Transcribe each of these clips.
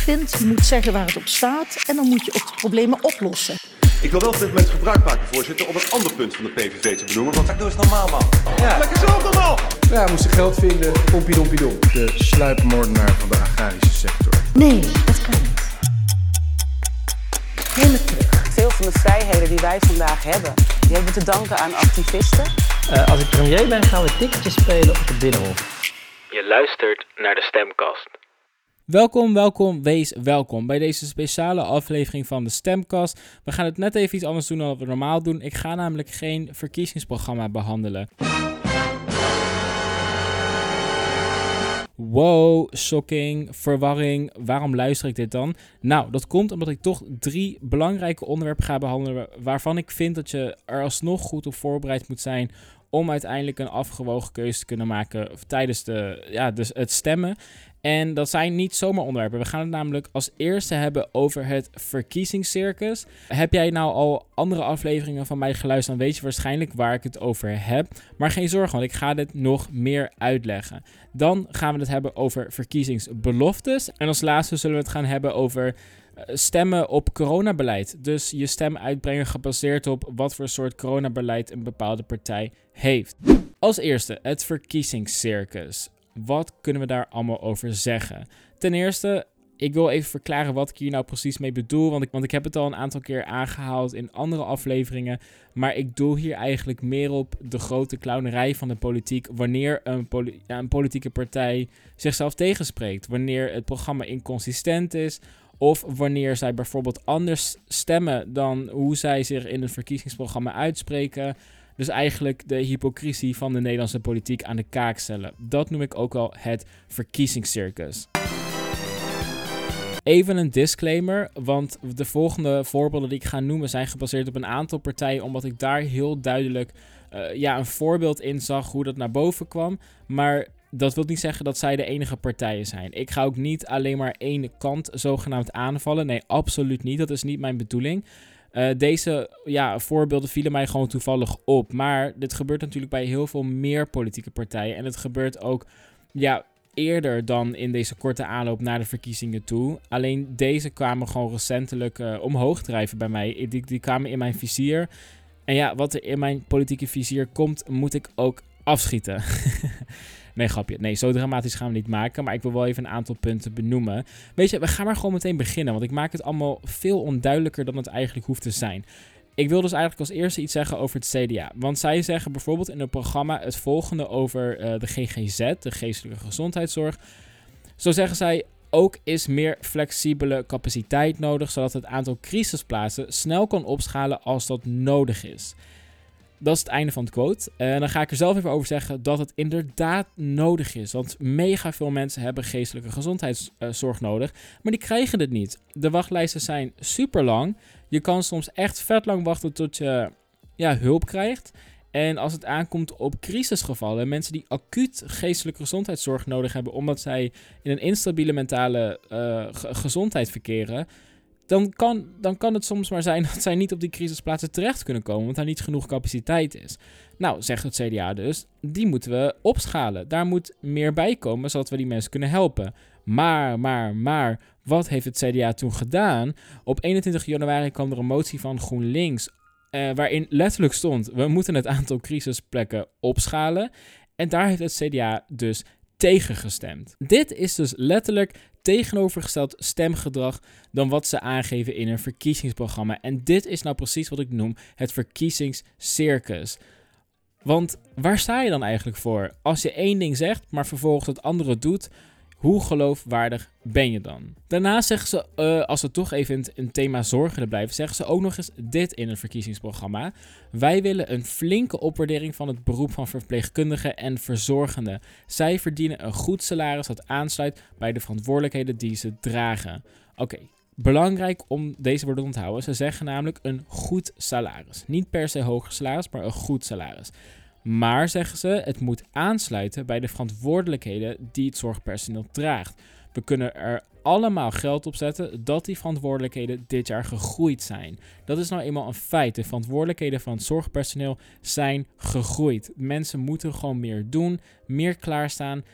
vindt. Je moet zeggen waar het op staat en dan moet je ook de problemen oplossen. Ik wil wel op dit moment gebruik maken, voorzitter, om een ander punt van de PVV te benoemen. Want doe eens normaal, man. Ja. Lekker zo normaal! Ja, we moesten geld vinden. Pompie dompie dom. De sluipmoordenaar van de agrarische sector. Nee, dat kan niet. Helemaal terug. Veel van de vrijheden die wij vandaag hebben, die hebben we te danken aan activisten. Uh, als ik premier ben, gaan we ticketjes spelen op het Binnenhof. Je luistert naar de Stemkast. Welkom, welkom, wees welkom bij deze speciale aflevering van de Stemkast. We gaan het net even iets anders doen dan we normaal doen. Ik ga namelijk geen verkiezingsprogramma behandelen. Wow, shocking, verwarring. Waarom luister ik dit dan? Nou, dat komt omdat ik toch drie belangrijke onderwerpen ga behandelen waarvan ik vind dat je er alsnog goed op voorbereid moet zijn om uiteindelijk een afgewogen keuze te kunnen maken tijdens de, ja, dus het stemmen. En dat zijn niet zomaar onderwerpen. We gaan het namelijk als eerste hebben over het verkiezingscircus. Heb jij nou al andere afleveringen van mij geluisterd, dan weet je waarschijnlijk waar ik het over heb. Maar geen zorgen, want ik ga dit nog meer uitleggen. Dan gaan we het hebben over verkiezingsbeloftes. En als laatste zullen we het gaan hebben over eh, stemmen op coronabeleid. Dus je stem uitbrengen gebaseerd op wat voor soort coronabeleid een bepaalde partij heeft. Als eerste het verkiezingscircus. Wat kunnen we daar allemaal over zeggen? Ten eerste, ik wil even verklaren wat ik hier nou precies mee bedoel. Want ik, want ik heb het al een aantal keer aangehaald in andere afleveringen. Maar ik doe hier eigenlijk meer op de grote clownerij van de politiek. Wanneer een, een politieke partij zichzelf tegenspreekt. Wanneer het programma inconsistent is. Of wanneer zij bijvoorbeeld anders stemmen dan hoe zij zich in het verkiezingsprogramma uitspreken. Dus eigenlijk de hypocrisie van de Nederlandse politiek aan de kaak stellen. Dat noem ik ook wel het verkiezingscircus. Even een disclaimer, want de volgende voorbeelden die ik ga noemen zijn gebaseerd op een aantal partijen, omdat ik daar heel duidelijk uh, ja, een voorbeeld in zag hoe dat naar boven kwam. Maar dat wil niet zeggen dat zij de enige partijen zijn. Ik ga ook niet alleen maar één kant zogenaamd aanvallen. Nee, absoluut niet. Dat is niet mijn bedoeling. Uh, deze ja, voorbeelden vielen mij gewoon toevallig op. Maar dit gebeurt natuurlijk bij heel veel meer politieke partijen. En het gebeurt ook ja, eerder dan in deze korte aanloop naar de verkiezingen toe. Alleen deze kwamen gewoon recentelijk uh, omhoog drijven bij mij. Die, die kwamen in mijn vizier. En ja, wat er in mijn politieke vizier komt, moet ik ook afschieten. Nee, grapje. Nee, zo dramatisch gaan we niet maken. Maar ik wil wel even een aantal punten benoemen. Weet je, we gaan maar gewoon meteen beginnen. Want ik maak het allemaal veel onduidelijker dan het eigenlijk hoeft te zijn. Ik wil dus eigenlijk als eerste iets zeggen over het CDA. Want zij zeggen bijvoorbeeld in het programma het volgende over uh, de GGZ, de geestelijke gezondheidszorg. Zo zeggen zij, ook is meer flexibele capaciteit nodig, zodat het aantal crisisplaatsen snel kan opschalen als dat nodig is. Dat is het einde van het quote. En dan ga ik er zelf even over zeggen dat het inderdaad nodig is. Want mega veel mensen hebben geestelijke gezondheidszorg nodig. Maar die krijgen het niet. De wachtlijsten zijn super lang. Je kan soms echt vet lang wachten tot je ja, hulp krijgt. En als het aankomt op crisisgevallen, mensen die acuut geestelijke gezondheidszorg nodig hebben omdat zij in een instabiele mentale uh, gezondheid verkeren, dan kan, dan kan het soms maar zijn dat zij niet op die crisisplaatsen terecht kunnen komen, want daar niet genoeg capaciteit is. Nou, zegt het CDA dus, die moeten we opschalen. Daar moet meer bij komen, zodat we die mensen kunnen helpen. Maar, maar, maar, wat heeft het CDA toen gedaan? Op 21 januari kwam er een motie van GroenLinks, eh, waarin letterlijk stond, we moeten het aantal crisisplekken opschalen. En daar heeft het CDA dus tegengestemd. Dit is dus letterlijk tegenovergesteld stemgedrag dan wat ze aangeven in een verkiezingsprogramma. En dit is nou precies wat ik noem het verkiezingscircus. Want waar sta je dan eigenlijk voor? Als je één ding zegt, maar vervolgens het andere doet, hoe geloofwaardig ben je dan? Daarna zeggen ze, uh, als we toch even in het thema zorgen blijven, zeggen ze ook nog eens dit in het verkiezingsprogramma. Wij willen een flinke opwaardering van het beroep van verpleegkundigen en verzorgenden. Zij verdienen een goed salaris dat aansluit bij de verantwoordelijkheden die ze dragen. Oké, Belangrijk om deze woorden te onthouden. Ze zeggen namelijk een goed salaris. Niet per se hoger salaris, maar een goed salaris. Maar zeggen ze, het moet aansluiten bij de verantwoordelijkheden die het zorgpersoneel draagt. We kunnen er allemaal geld op zetten dat die verantwoordelijkheden dit jaar gegroeid zijn. Dat is nou eenmaal een feit. De verantwoordelijkheden van het zorgpersoneel zijn gegroeid. Mensen moeten gewoon meer doen, meer klaarstaan.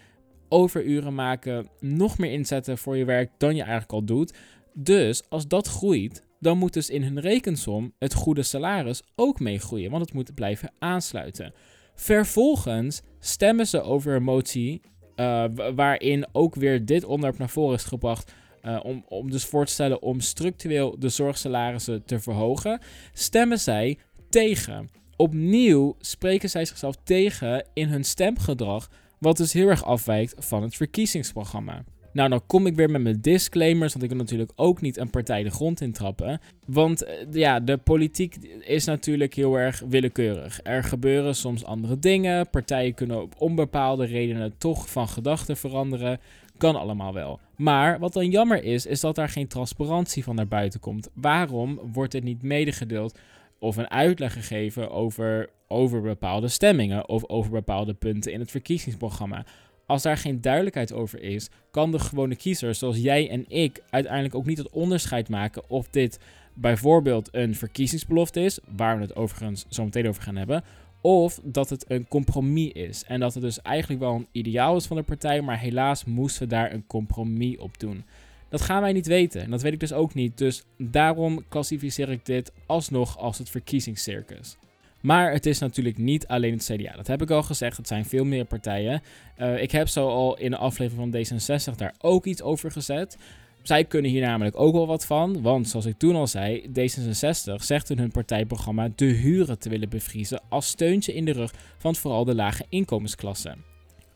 overuren maken, nog meer inzetten voor je werk dan je eigenlijk al doet. Dus als dat groeit, dan moet dus in hun rekensom het goede salaris ook meegroeien, want het moet blijven aansluiten. Vervolgens stemmen ze over een motie uh, waarin ook weer dit onderwerp naar voren is gebracht. Uh, om, om dus voor te stellen om structureel de zorgsalarissen te verhogen, stemmen zij tegen. Opnieuw spreken zij zichzelf tegen in hun stemgedrag, wat dus heel erg afwijkt van het verkiezingsprogramma. Nou, dan kom ik weer met mijn disclaimers, want ik wil natuurlijk ook niet een partij de grond intrappen. Want eh, ja, de politiek is natuurlijk heel erg willekeurig. Er gebeuren soms andere dingen. Partijen kunnen op onbepaalde redenen toch van gedachten veranderen. Kan allemaal wel. Maar wat dan jammer is, is dat daar geen transparantie van naar buiten komt. Waarom wordt het niet medegedeeld of een uitleg gegeven over, over bepaalde stemmingen of over bepaalde punten in het verkiezingsprogramma? Als daar geen duidelijkheid over is, kan de gewone kiezer, zoals jij en ik, uiteindelijk ook niet het onderscheid maken of dit bijvoorbeeld een verkiezingsbelofte is, waar we het overigens zo meteen over gaan hebben, of dat het een compromis is. En dat het dus eigenlijk wel een ideaal is van de partij, maar helaas moesten we daar een compromis op doen. Dat gaan wij niet weten. En dat weet ik dus ook niet. Dus daarom klassificeer ik dit alsnog als het verkiezingscircus. Maar het is natuurlijk niet alleen het CDA. Dat heb ik al gezegd. Het zijn veel meer partijen. Uh, ik heb zo al in de aflevering van D66 daar ook iets over gezet. Zij kunnen hier namelijk ook wel wat van. Want zoals ik toen al zei, D66 zegt in hun partijprogramma de huren te willen bevriezen als steuntje in de rug van vooral de lage inkomensklassen.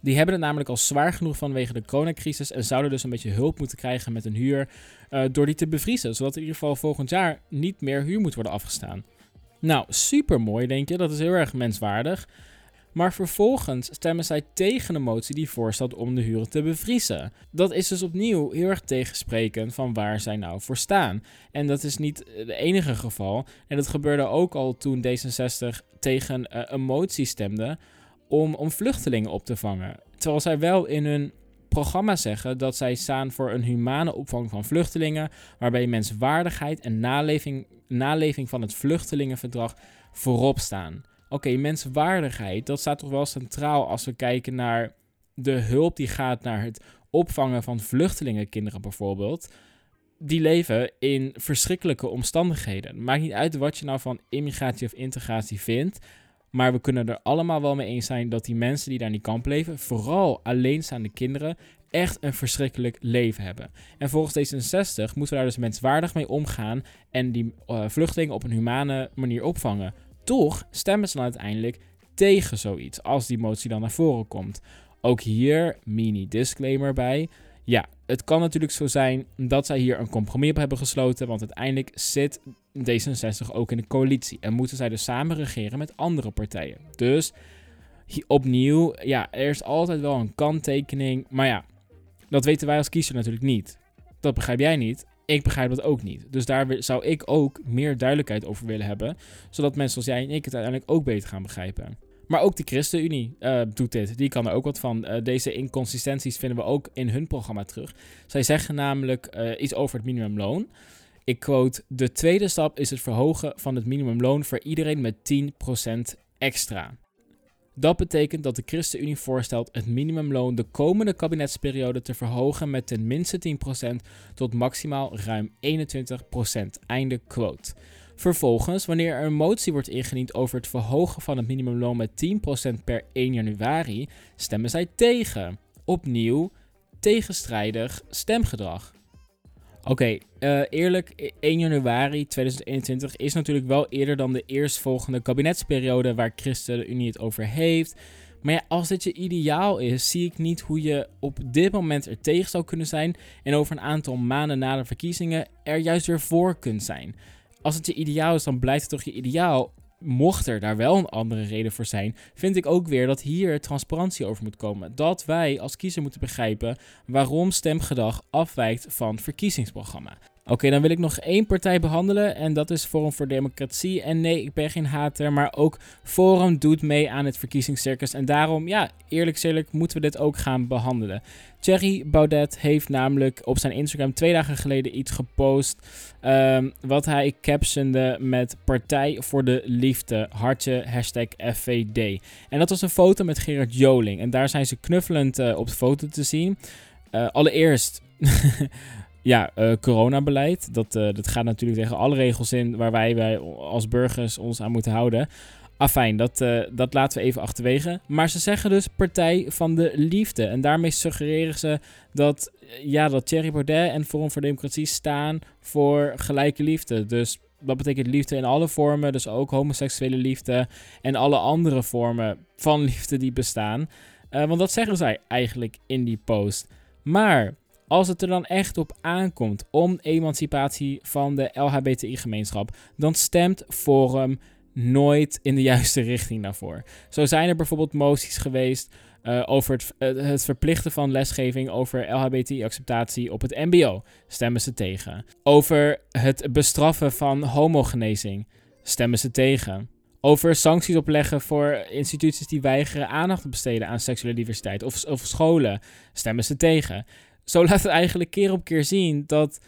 Die hebben het namelijk al zwaar genoeg vanwege de coronacrisis en zouden dus een beetje hulp moeten krijgen met een huur uh, door die te bevriezen, zodat in ieder geval volgend jaar niet meer huur moet worden afgestaan. Nou, super mooi, denk je. Dat is heel erg menswaardig. Maar vervolgens stemmen zij tegen de motie die voorstelt om de huren te bevriezen. Dat is dus opnieuw heel erg tegensprekend van waar zij nou voor staan. En dat is niet het enige geval. En dat gebeurde ook al toen D66 tegen uh, een motie stemde om, om vluchtelingen op te vangen. Terwijl zij wel in hun programma zeggen dat zij staan voor een humane opvang van vluchtelingen, waarbij menswaardigheid en naleving, naleving van het vluchtelingenverdrag voorop staan. Oké, menswaardigheid, dat staat toch wel centraal als we kijken naar de hulp die gaat naar het opvangen van vluchtelingenkinderen bijvoorbeeld. Die leven in verschrikkelijke omstandigheden. Maakt niet uit wat je nou van immigratie of integratie vindt. Maar we kunnen er allemaal wel mee eens zijn dat die mensen die daar in die kamp leven, vooral alleenstaande kinderen, echt een verschrikkelijk leven hebben. En volgens D66 moeten we daar dus menswaardig mee omgaan en die uh, vluchtelingen op een humane manier opvangen. Toch stemmen ze dan uiteindelijk tegen zoiets, als die motie dan naar voren komt. Ook hier, mini disclaimer bij. Ja, het kan natuurlijk zo zijn dat zij hier een compromis op hebben gesloten, want uiteindelijk zit D66 ook in de coalitie en moeten zij dus samen regeren met andere partijen. Dus opnieuw, ja, er is altijd wel een kanttekening, maar ja, dat weten wij als kiezer natuurlijk niet. Dat begrijp jij niet. Ik begrijp dat ook niet. Dus daar zou ik ook meer duidelijkheid over willen hebben. Zodat mensen zoals jij en ik het uiteindelijk ook beter gaan begrijpen. Maar ook de ChristenUnie uh, doet dit. Die kan er ook wat van. Uh, deze inconsistenties vinden we ook in hun programma terug. Zij zeggen namelijk uh, iets over het minimumloon. Ik quote: De tweede stap is het verhogen van het minimumloon voor iedereen met 10% extra. Dat betekent dat de ChristenUnie voorstelt het minimumloon de komende kabinetsperiode te verhogen met ten minste 10% tot maximaal ruim 21%. Einde quote. Vervolgens, wanneer er een motie wordt ingediend over het verhogen van het minimumloon met 10% per 1 januari, stemmen zij tegen. Opnieuw tegenstrijdig stemgedrag. Oké, okay, uh, eerlijk, 1 januari 2021 is natuurlijk wel eerder dan de eerstvolgende kabinetsperiode waar ChristenUnie het over heeft. Maar ja, als dit je ideaal is, zie ik niet hoe je op dit moment er tegen zou kunnen zijn en over een aantal maanden na de verkiezingen er juist weer voor kunt zijn. Als het je ideaal is, dan blijft het toch je ideaal mocht er daar wel een andere reden voor zijn, vind ik ook weer dat hier transparantie over moet komen. Dat wij als kiezer moeten begrijpen waarom stemgedrag afwijkt van verkiezingsprogramma. Oké, dan wil ik nog één partij behandelen en dat is Forum voor Democratie. En nee, ik ben geen hater, maar ook Forum doet mee aan het verkiezingscircus. En daarom, ja, eerlijk eerlijk, moeten we dit ook gaan behandelen. Thierry Baudet heeft namelijk op zijn Instagram twee dagen geleden iets gepost. ehm, wat hij captionde met Partij voor de Liefde, hartje, hashtag FVD. En dat was een foto met Gerard Joling. En daar zijn ze knuffelend eh, op de foto te zien. Eh, allereerst, ja, eh, coronabeleid. Dat, eh, dat gaat natuurlijk tegen alle regels in waar wij, wij als burgers ons aan moeten houden. Afijn, dat, eh, dat laten we even achterwege. Maar ze zeggen dus Partij van de Liefde. En daarmee suggereren ze dat, ja, dat Thierry Baudet en Forum voor Democratie staan voor gelijke liefde. Dus dat betekent liefde in alle vormen, dus ook homoseksuele liefde en alle andere vormen van liefde die bestaan. Want dat zeggen zij eigenlijk in die post. Maar als het er dan echt op aankomt om emancipatie van de LHBTI-gemeenschap, dan stemt Forum nooit in de juiste richting daarvoor. Zo zijn er bijvoorbeeld moties geweest eh, over het, eh, het verplichten van lesgeving over LHBTI-acceptatie op het MBO. Stemmen ze tegen. Over het bestraffen van homogenezing. Stemmen ze tegen. Over sancties opleggen voor instituties die weigeren aandacht te besteden aan seksuele diversiteit. Of, of scholen. Stemmen ze tegen. Zo laat het eigenlijk keer op keer zien dat.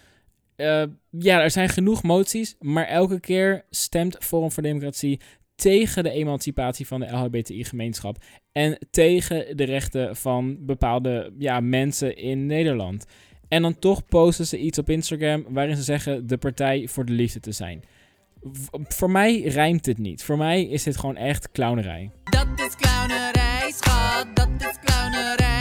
eh, ja, er zijn genoeg moties, maar elke keer stemt Forum voor Democratie tegen de emancipatie van de LHBTI-gemeenschap en tegen de rechten van bepaalde ja, mensen in Nederland. En dan toch posten ze iets op Instagram waarin ze zeggen de partij voor de liefde te zijn. Voor mij rijmt het niet. Voor mij is dit gewoon echt clownerij. Dat is clownerij, schat. Dat is clownerij.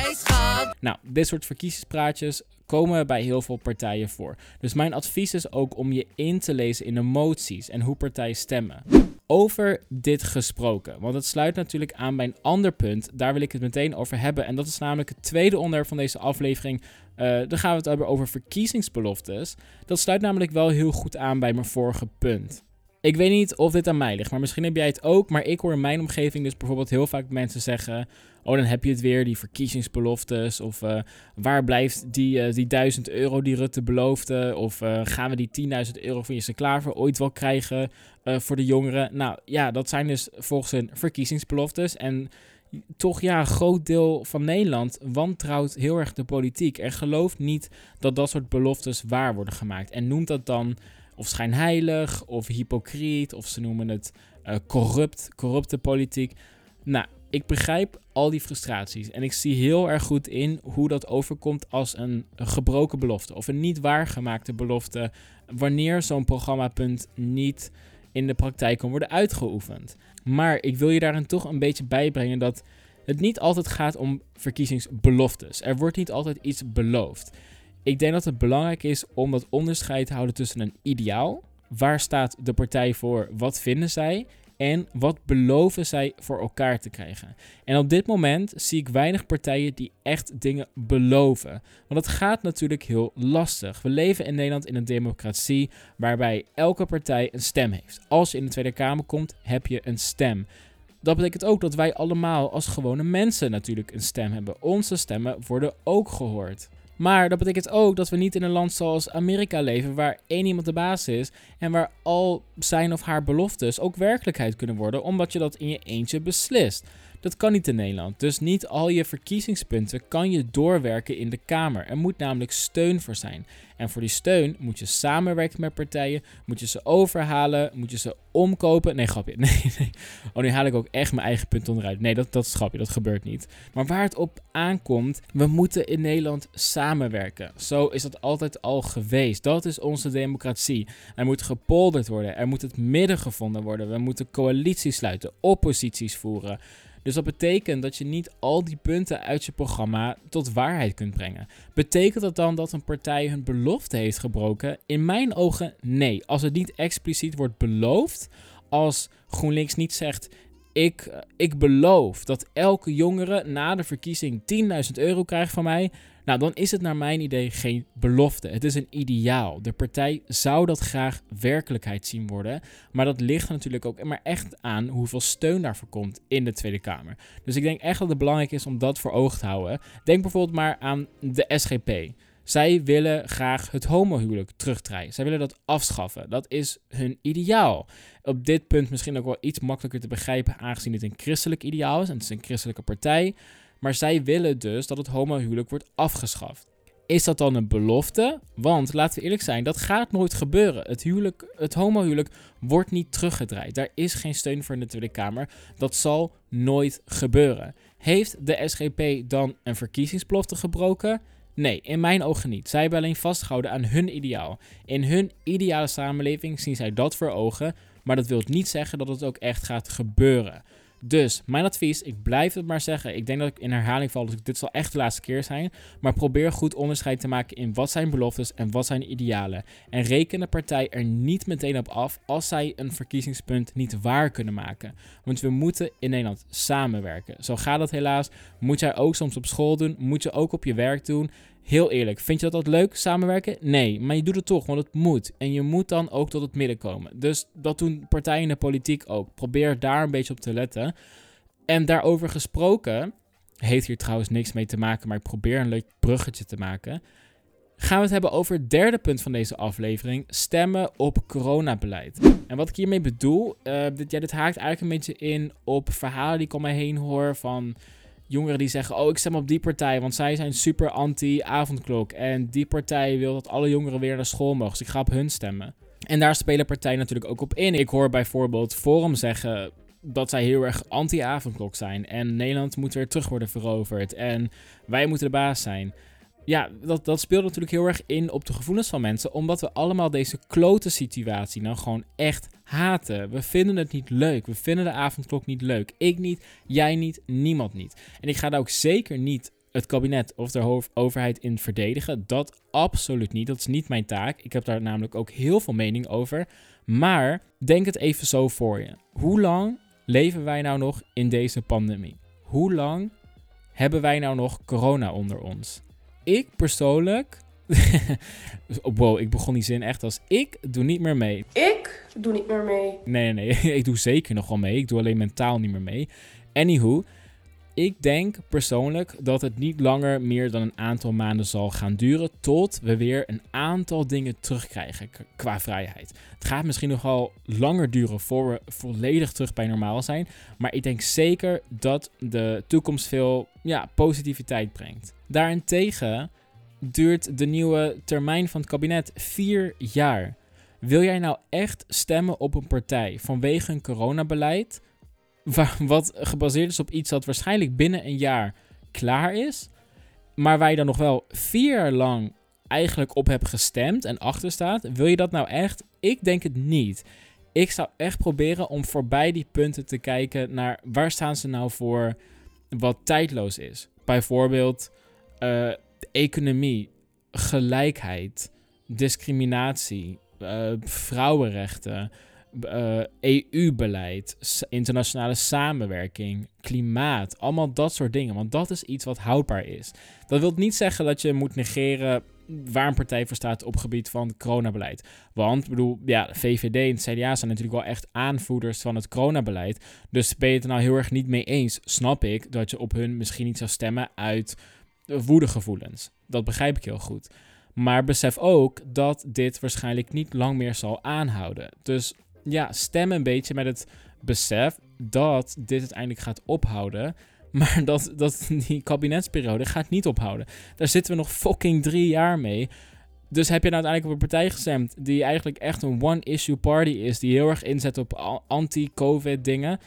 Nou, dit soort verkiezingspraatjes komen bij heel veel partijen voor. Dus mijn advies is ook om je in te lezen in de moties en hoe partijen stemmen. Over dit gesproken, want het sluit natuurlijk aan bij een ander punt. Daar wil ik het meteen over hebben. En dat is namelijk het tweede onderwerp van deze aflevering. Eh dan gaan we het hebben over verkiezingsbeloftes. Dat sluit namelijk wel heel goed aan bij mijn vorige punt. Ik weet niet of dit aan mij ligt, maar misschien heb jij het ook. Maar ik hoor in mijn omgeving dus bijvoorbeeld heel vaak mensen zeggen... Oh, dan heb je het weer, die verkiezingsbeloftes. Of eh, waar blijft die, eh, die 1000 euro die Rutte beloofde? Of eh, gaan we die 10.000 euro van Jesse Klaver ooit wel krijgen voor de jongeren? Nou ja, dat zijn dus volgens hun verkiezingsbeloftes. En toch ja, een groot deel van Nederland wantrouwt heel erg de politiek. En gelooft niet dat dat soort beloftes waar worden gemaakt. En noemt dat dan of schijnheilig, of hypocriet, of ze noemen het eh, corrupt, corrupte politiek. Nou, ik begrijp al die frustraties. En ik zie heel erg goed in hoe dat overkomt als een, een gebroken belofte. Of een niet waargemaakte belofte. Wanneer zo'n programmapunt niet in de praktijk kan worden uitgeoefend. Maar ik wil je daarin toch een beetje bijbrengen dat het niet altijd gaat om verkiezingsbeloftes. Er wordt niet altijd iets beloofd. Ik denk dat het belangrijk is om dat onderscheid te houden tussen een ideaal. Waar staat de partij voor? Wat vinden zij? En wat beloven zij voor elkaar te krijgen? En op dit moment zie ik weinig partijen die echt dingen beloven. Want het gaat natuurlijk heel lastig. We leven in Nederland in een democratie waarbij elke partij een stem heeft. Als je in de Tweede Kamer komt, heb je een stem. Dat betekent ook dat wij allemaal als gewone mensen natuurlijk een stem hebben. Onze stemmen worden ook gehoord. Maar dat betekent ook dat we niet in een land zoals Amerika leven, waar één iemand de baas is en waar al zijn of haar beloftes ook werkelijkheid kunnen worden, omdat je dat in je eentje beslist. Dat kan niet in Nederland. Dus niet al je verkiezingspunten kan je doorwerken in de Kamer. Er moet namelijk steun voor zijn. En voor die steun moet je samenwerken met partijen, moet je ze overhalen, moet je ze omkopen. Nee, grapje. Nee, nee. Oh, nu haal ik ook echt mijn eigen punt onderuit. Nee, dat, dat is grapje, dat gebeurt niet. Maar waar het op aankomt, we moeten in Nederland samenwerken. Zo is dat altijd al geweest. Dat is onze democratie. Er moet gepolderd worden, er moet het midden gevonden worden. We moeten coalities sluiten, opposities voeren. Dus dat betekent dat je niet al die punten uit je programma tot waarheid kunt brengen. Betekent dat dan dat een partij hun belofte heeft gebroken? In mijn ogen nee. Als het niet expliciet wordt beloofd, als GroenLinks niet zegt. Ik, eh, ik beloof dat elke jongere na de verkiezing 10.000 euro krijgt van mij. Nou, dan is het naar mijn idee geen belofte. Het is een ideaal. De partij zou dat graag werkelijkheid zien worden. Maar dat ligt natuurlijk ook maar echt aan hoeveel steun daarvoor komt in de Tweede Kamer. Dus ik denk echt dat het belangrijk is om dat voor ogen te houden. Denk bijvoorbeeld maar aan de SGP. Zij willen graag het homohuwelijk terugdraaien. Zij willen dat afschaffen. Dat is hun ideaal. Op dit punt misschien ook wel iets makkelijker te begrijpen, aangezien het een christelijk ideaal is. En het is een christelijke partij. Maar zij willen dus dat het homohuwelijk wordt afgeschaft. Is dat dan een belofte? Want laten we eerlijk zijn, dat gaat nooit gebeuren. Het, huwelijk, het homohuwelijk wordt niet teruggedraaid. Daar is geen steun voor in de Tweede Kamer. Dat zal nooit gebeuren. Heeft de SGP dan een verkiezingsbelofte gebroken? Nee, in mijn ogen niet. Zij hebben alleen vastgehouden aan hun ideaal. In hun ideale samenleving zien zij dat voor ogen, maar dat wil niet zeggen dat het ook echt gaat gebeuren. Dus mijn advies, ik blijf het maar zeggen. Ik denk dat ik in herhaling val, dus dit zal echt de laatste keer zijn. Maar probeer goed onderscheid te maken in wat zijn beloftes en wat zijn idealen. En reken de partij er niet meteen op af als zij een verkiezingspunt niet waar kunnen maken. Want we moeten in Nederland samenwerken. Zo gaat dat helaas. Moet jij ook soms op school doen, moet je ook op je werk doen. Heel eerlijk, vind je dat, dat leuk, samenwerken? Nee, maar je doet het toch, want het moet. En je moet dan ook tot het midden komen. Dus dat doen partijen in de politiek ook. Probeer daar een beetje op te letten. En daarover gesproken, heeft hier trouwens niks mee te maken, maar ik probeer een leuk bruggetje te maken. Gaan we het hebben over het derde punt van deze aflevering: stemmen op coronabeleid. En wat ik hiermee bedoel, uh, dit, ja, dit haakt eigenlijk een beetje in op verhalen die ik om mij heen hoor van jongeren die zeggen: Oh, ik stem op die partij, want zij zijn super anti-avondklok. En die partij wil dat alle jongeren weer naar school mogen. Dus ik ga op hun stemmen. En daar spelen partijen natuurlijk ook op in. Ik hoor bijvoorbeeld Forum zeggen dat zij heel erg anti-avondklok zijn. En Nederland moet weer terug worden veroverd. En wij moeten de baas zijn ja, dat, dat speelt natuurlijk heel erg in op de gevoelens van mensen. Omdat we allemaal deze klote situatie nou gewoon echt haten. We vinden het niet leuk. We vinden de avondklok niet leuk. Ik niet, jij niet, niemand niet. En ik ga daar ook zeker niet het kabinet of de overheid in verdedigen. Dat absoluut niet. Dat is niet mijn taak. Ik heb daar namelijk ook heel veel mening over. Maar denk het even zo voor je. Hoe lang leven wij nou nog in deze pandemie? Hoe lang hebben wij nou nog corona onder ons? Ik persoonlijk. wow, ik begon die zin echt als ik doe niet meer mee. Ik doe niet meer mee. Nee, nee, nee. ik doe zeker nog wel mee. Ik doe alleen mentaal niet meer mee. Anywho, ik denk persoonlijk dat het niet langer meer dan een aantal maanden zal gaan duren. Tot we weer een aantal dingen terugkrijgen qua vrijheid. Het gaat misschien nogal langer duren voor we volledig terug bij normaal zijn. Maar ik denk zeker dat de toekomst veel ja, positiviteit brengt. Daarentegen duurt de nieuwe termijn van het kabinet vier jaar. Wil jij nou echt stemmen op een partij vanwege een coronabeleid? Wat gebaseerd is op iets dat waarschijnlijk binnen een jaar klaar is. Maar waar je dan nog wel vier jaar lang eigenlijk op hebt gestemd en achter staat. Wil je dat nou echt? Ik denk het niet. Ik zou echt proberen om voorbij die punten te kijken naar waar staan ze nou voor wat tijdloos is. Bijvoorbeeld uh, economie, gelijkheid, discriminatie, uh, vrouwenrechten, uh, eh, EU-beleid, internationale samenwerking, klimaat, allemaal dat soort dingen. Want dat is iets wat houdbaar is. Dat wil niet zeggen dat je moet negeren waar een partij voor staat op gebied van coronabeleid. Want, ik bedoel, ja, VVD en het CDA zijn natuurlijk wel echt aanvoerders van het coronabeleid. Dus ben je het er nou heel erg niet mee eens, snap ik dat je op hun misschien niet zou stemmen uit woedegevoelens. Dat begrijp ik heel goed. Maar besef ook dat dit waarschijnlijk niet lang meer zal aanhouden. Dus ja, stem een beetje met het besef dat dit uiteindelijk gaat ophouden. Maar dat, dat die kabinetsperiode gaat niet ophouden. Daar zitten we nog fucking drie jaar mee. Dus heb je nou uiteindelijk op een partij gestemd die eigenlijk echt een one-issue party is, die heel erg inzet op anti-COVID dingen,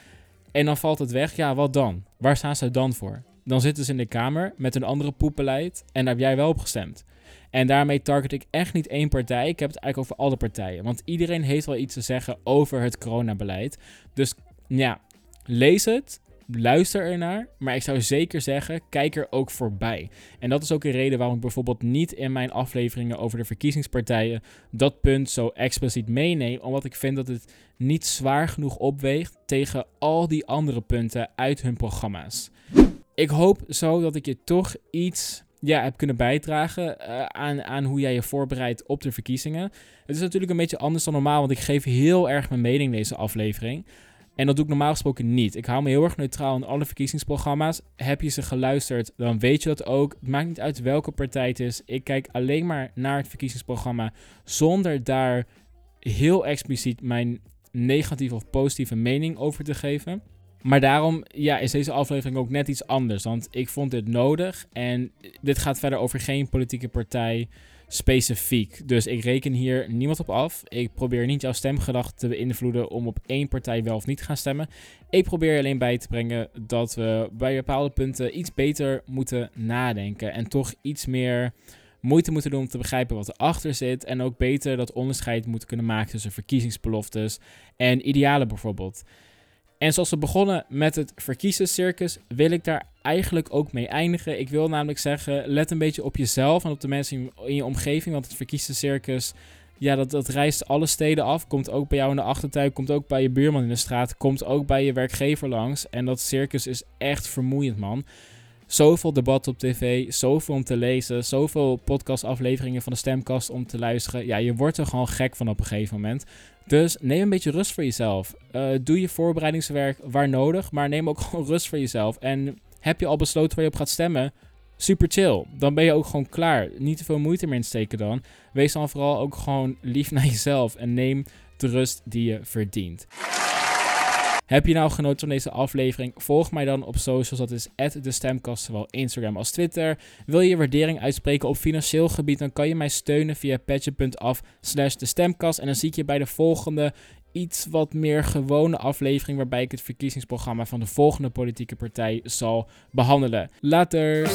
en dan valt het weg, ja, wat dan? Waar staan ze dan voor? Dan zitten ze in de Kamer met een andere poepbeleid en daar heb jij wel op gestemd. En daarmee target ik echt niet één partij. Ik heb het eigenlijk over alle partijen. Want iedereen heeft wel iets te zeggen over het coronabeleid. Dus ja, lees het. Luister ernaar, maar ik zou zeker zeggen, kijk er ook voorbij. En dat is ook een reden waarom ik bijvoorbeeld niet in mijn afleveringen over de verkiezingspartijen dat punt zo expliciet meeneem, omdat ik vind dat het niet zwaar genoeg opweegt tegen al die andere punten uit hun programma's. Ik hoop zo dat ik je toch iets ja, heb kunnen bijdragen uh, aan, aan hoe jij je voorbereidt op de verkiezingen. Het is natuurlijk een beetje anders dan normaal, want ik geef heel erg mijn mening in deze aflevering. En dat doe ik normaal gesproken niet. Ik hou me heel erg neutraal in alle verkiezingsprogramma's. Heb je ze geluisterd, dan weet je dat ook. Het maakt niet uit welke partij het is. Ik kijk alleen maar naar het verkiezingsprogramma zonder daar heel expliciet mijn negatieve of positieve mening over te geven. Maar daarom ja, is deze aflevering ook net iets anders. Want ik vond dit nodig. En dit gaat verder over geen politieke partij specifiek. Dus ik reken hier niemand op af. Ik probeer niet jouw stemgedachten te beïnvloeden om op één partij wel of niet te gaan stemmen. Ik probeer alleen bij te brengen dat we bij bepaalde punten iets beter moeten nadenken. En toch iets meer moeite moeten doen om te begrijpen wat erachter zit. En ook beter dat onderscheid moeten kunnen maken tussen verkiezingsbeloftes en idealen bijvoorbeeld. En zoals we begonnen met het verkiezerscircus, wil ik daar eigenlijk ook mee eindigen. Ik wil namelijk zeggen, let een beetje op jezelf en op de mensen in je omgeving. Want het verkiezerscircus, ja, dat, dat reist alle steden af. Komt ook bij jou in de achtertuin, komt ook bij je buurman in de straat, komt ook bij je werkgever langs. En dat circus is echt vermoeiend, man. Zoveel debat op tv, zoveel om te lezen, zoveel podcastafleveringen van de stemkast om te luisteren. Ja, je wordt er gewoon gek van op een gegeven moment. Dus neem een beetje rust voor jezelf. Uh, doe je voorbereidingswerk waar nodig, maar neem ook gewoon rust voor jezelf. En heb je al besloten waar je op gaat stemmen? Super chill. Dan ben je ook gewoon klaar. Niet te veel moeite meer insteken dan. Wees dan vooral ook gewoon lief naar jezelf en neem de rust die je verdient. Heb je nou genoten van deze aflevering? Volg mij dan op socials. Dat is de Stemkast, zowel Instagram als Twitter. Wil je je waardering uitspreken op financieel gebied? Dan kan je mij steunen via patje.af slash de stemkast. En dan zie ik je bij de volgende iets wat meer gewone aflevering waarbij ik het verkiezingsprogramma van de volgende politieke partij zal behandelen. Later.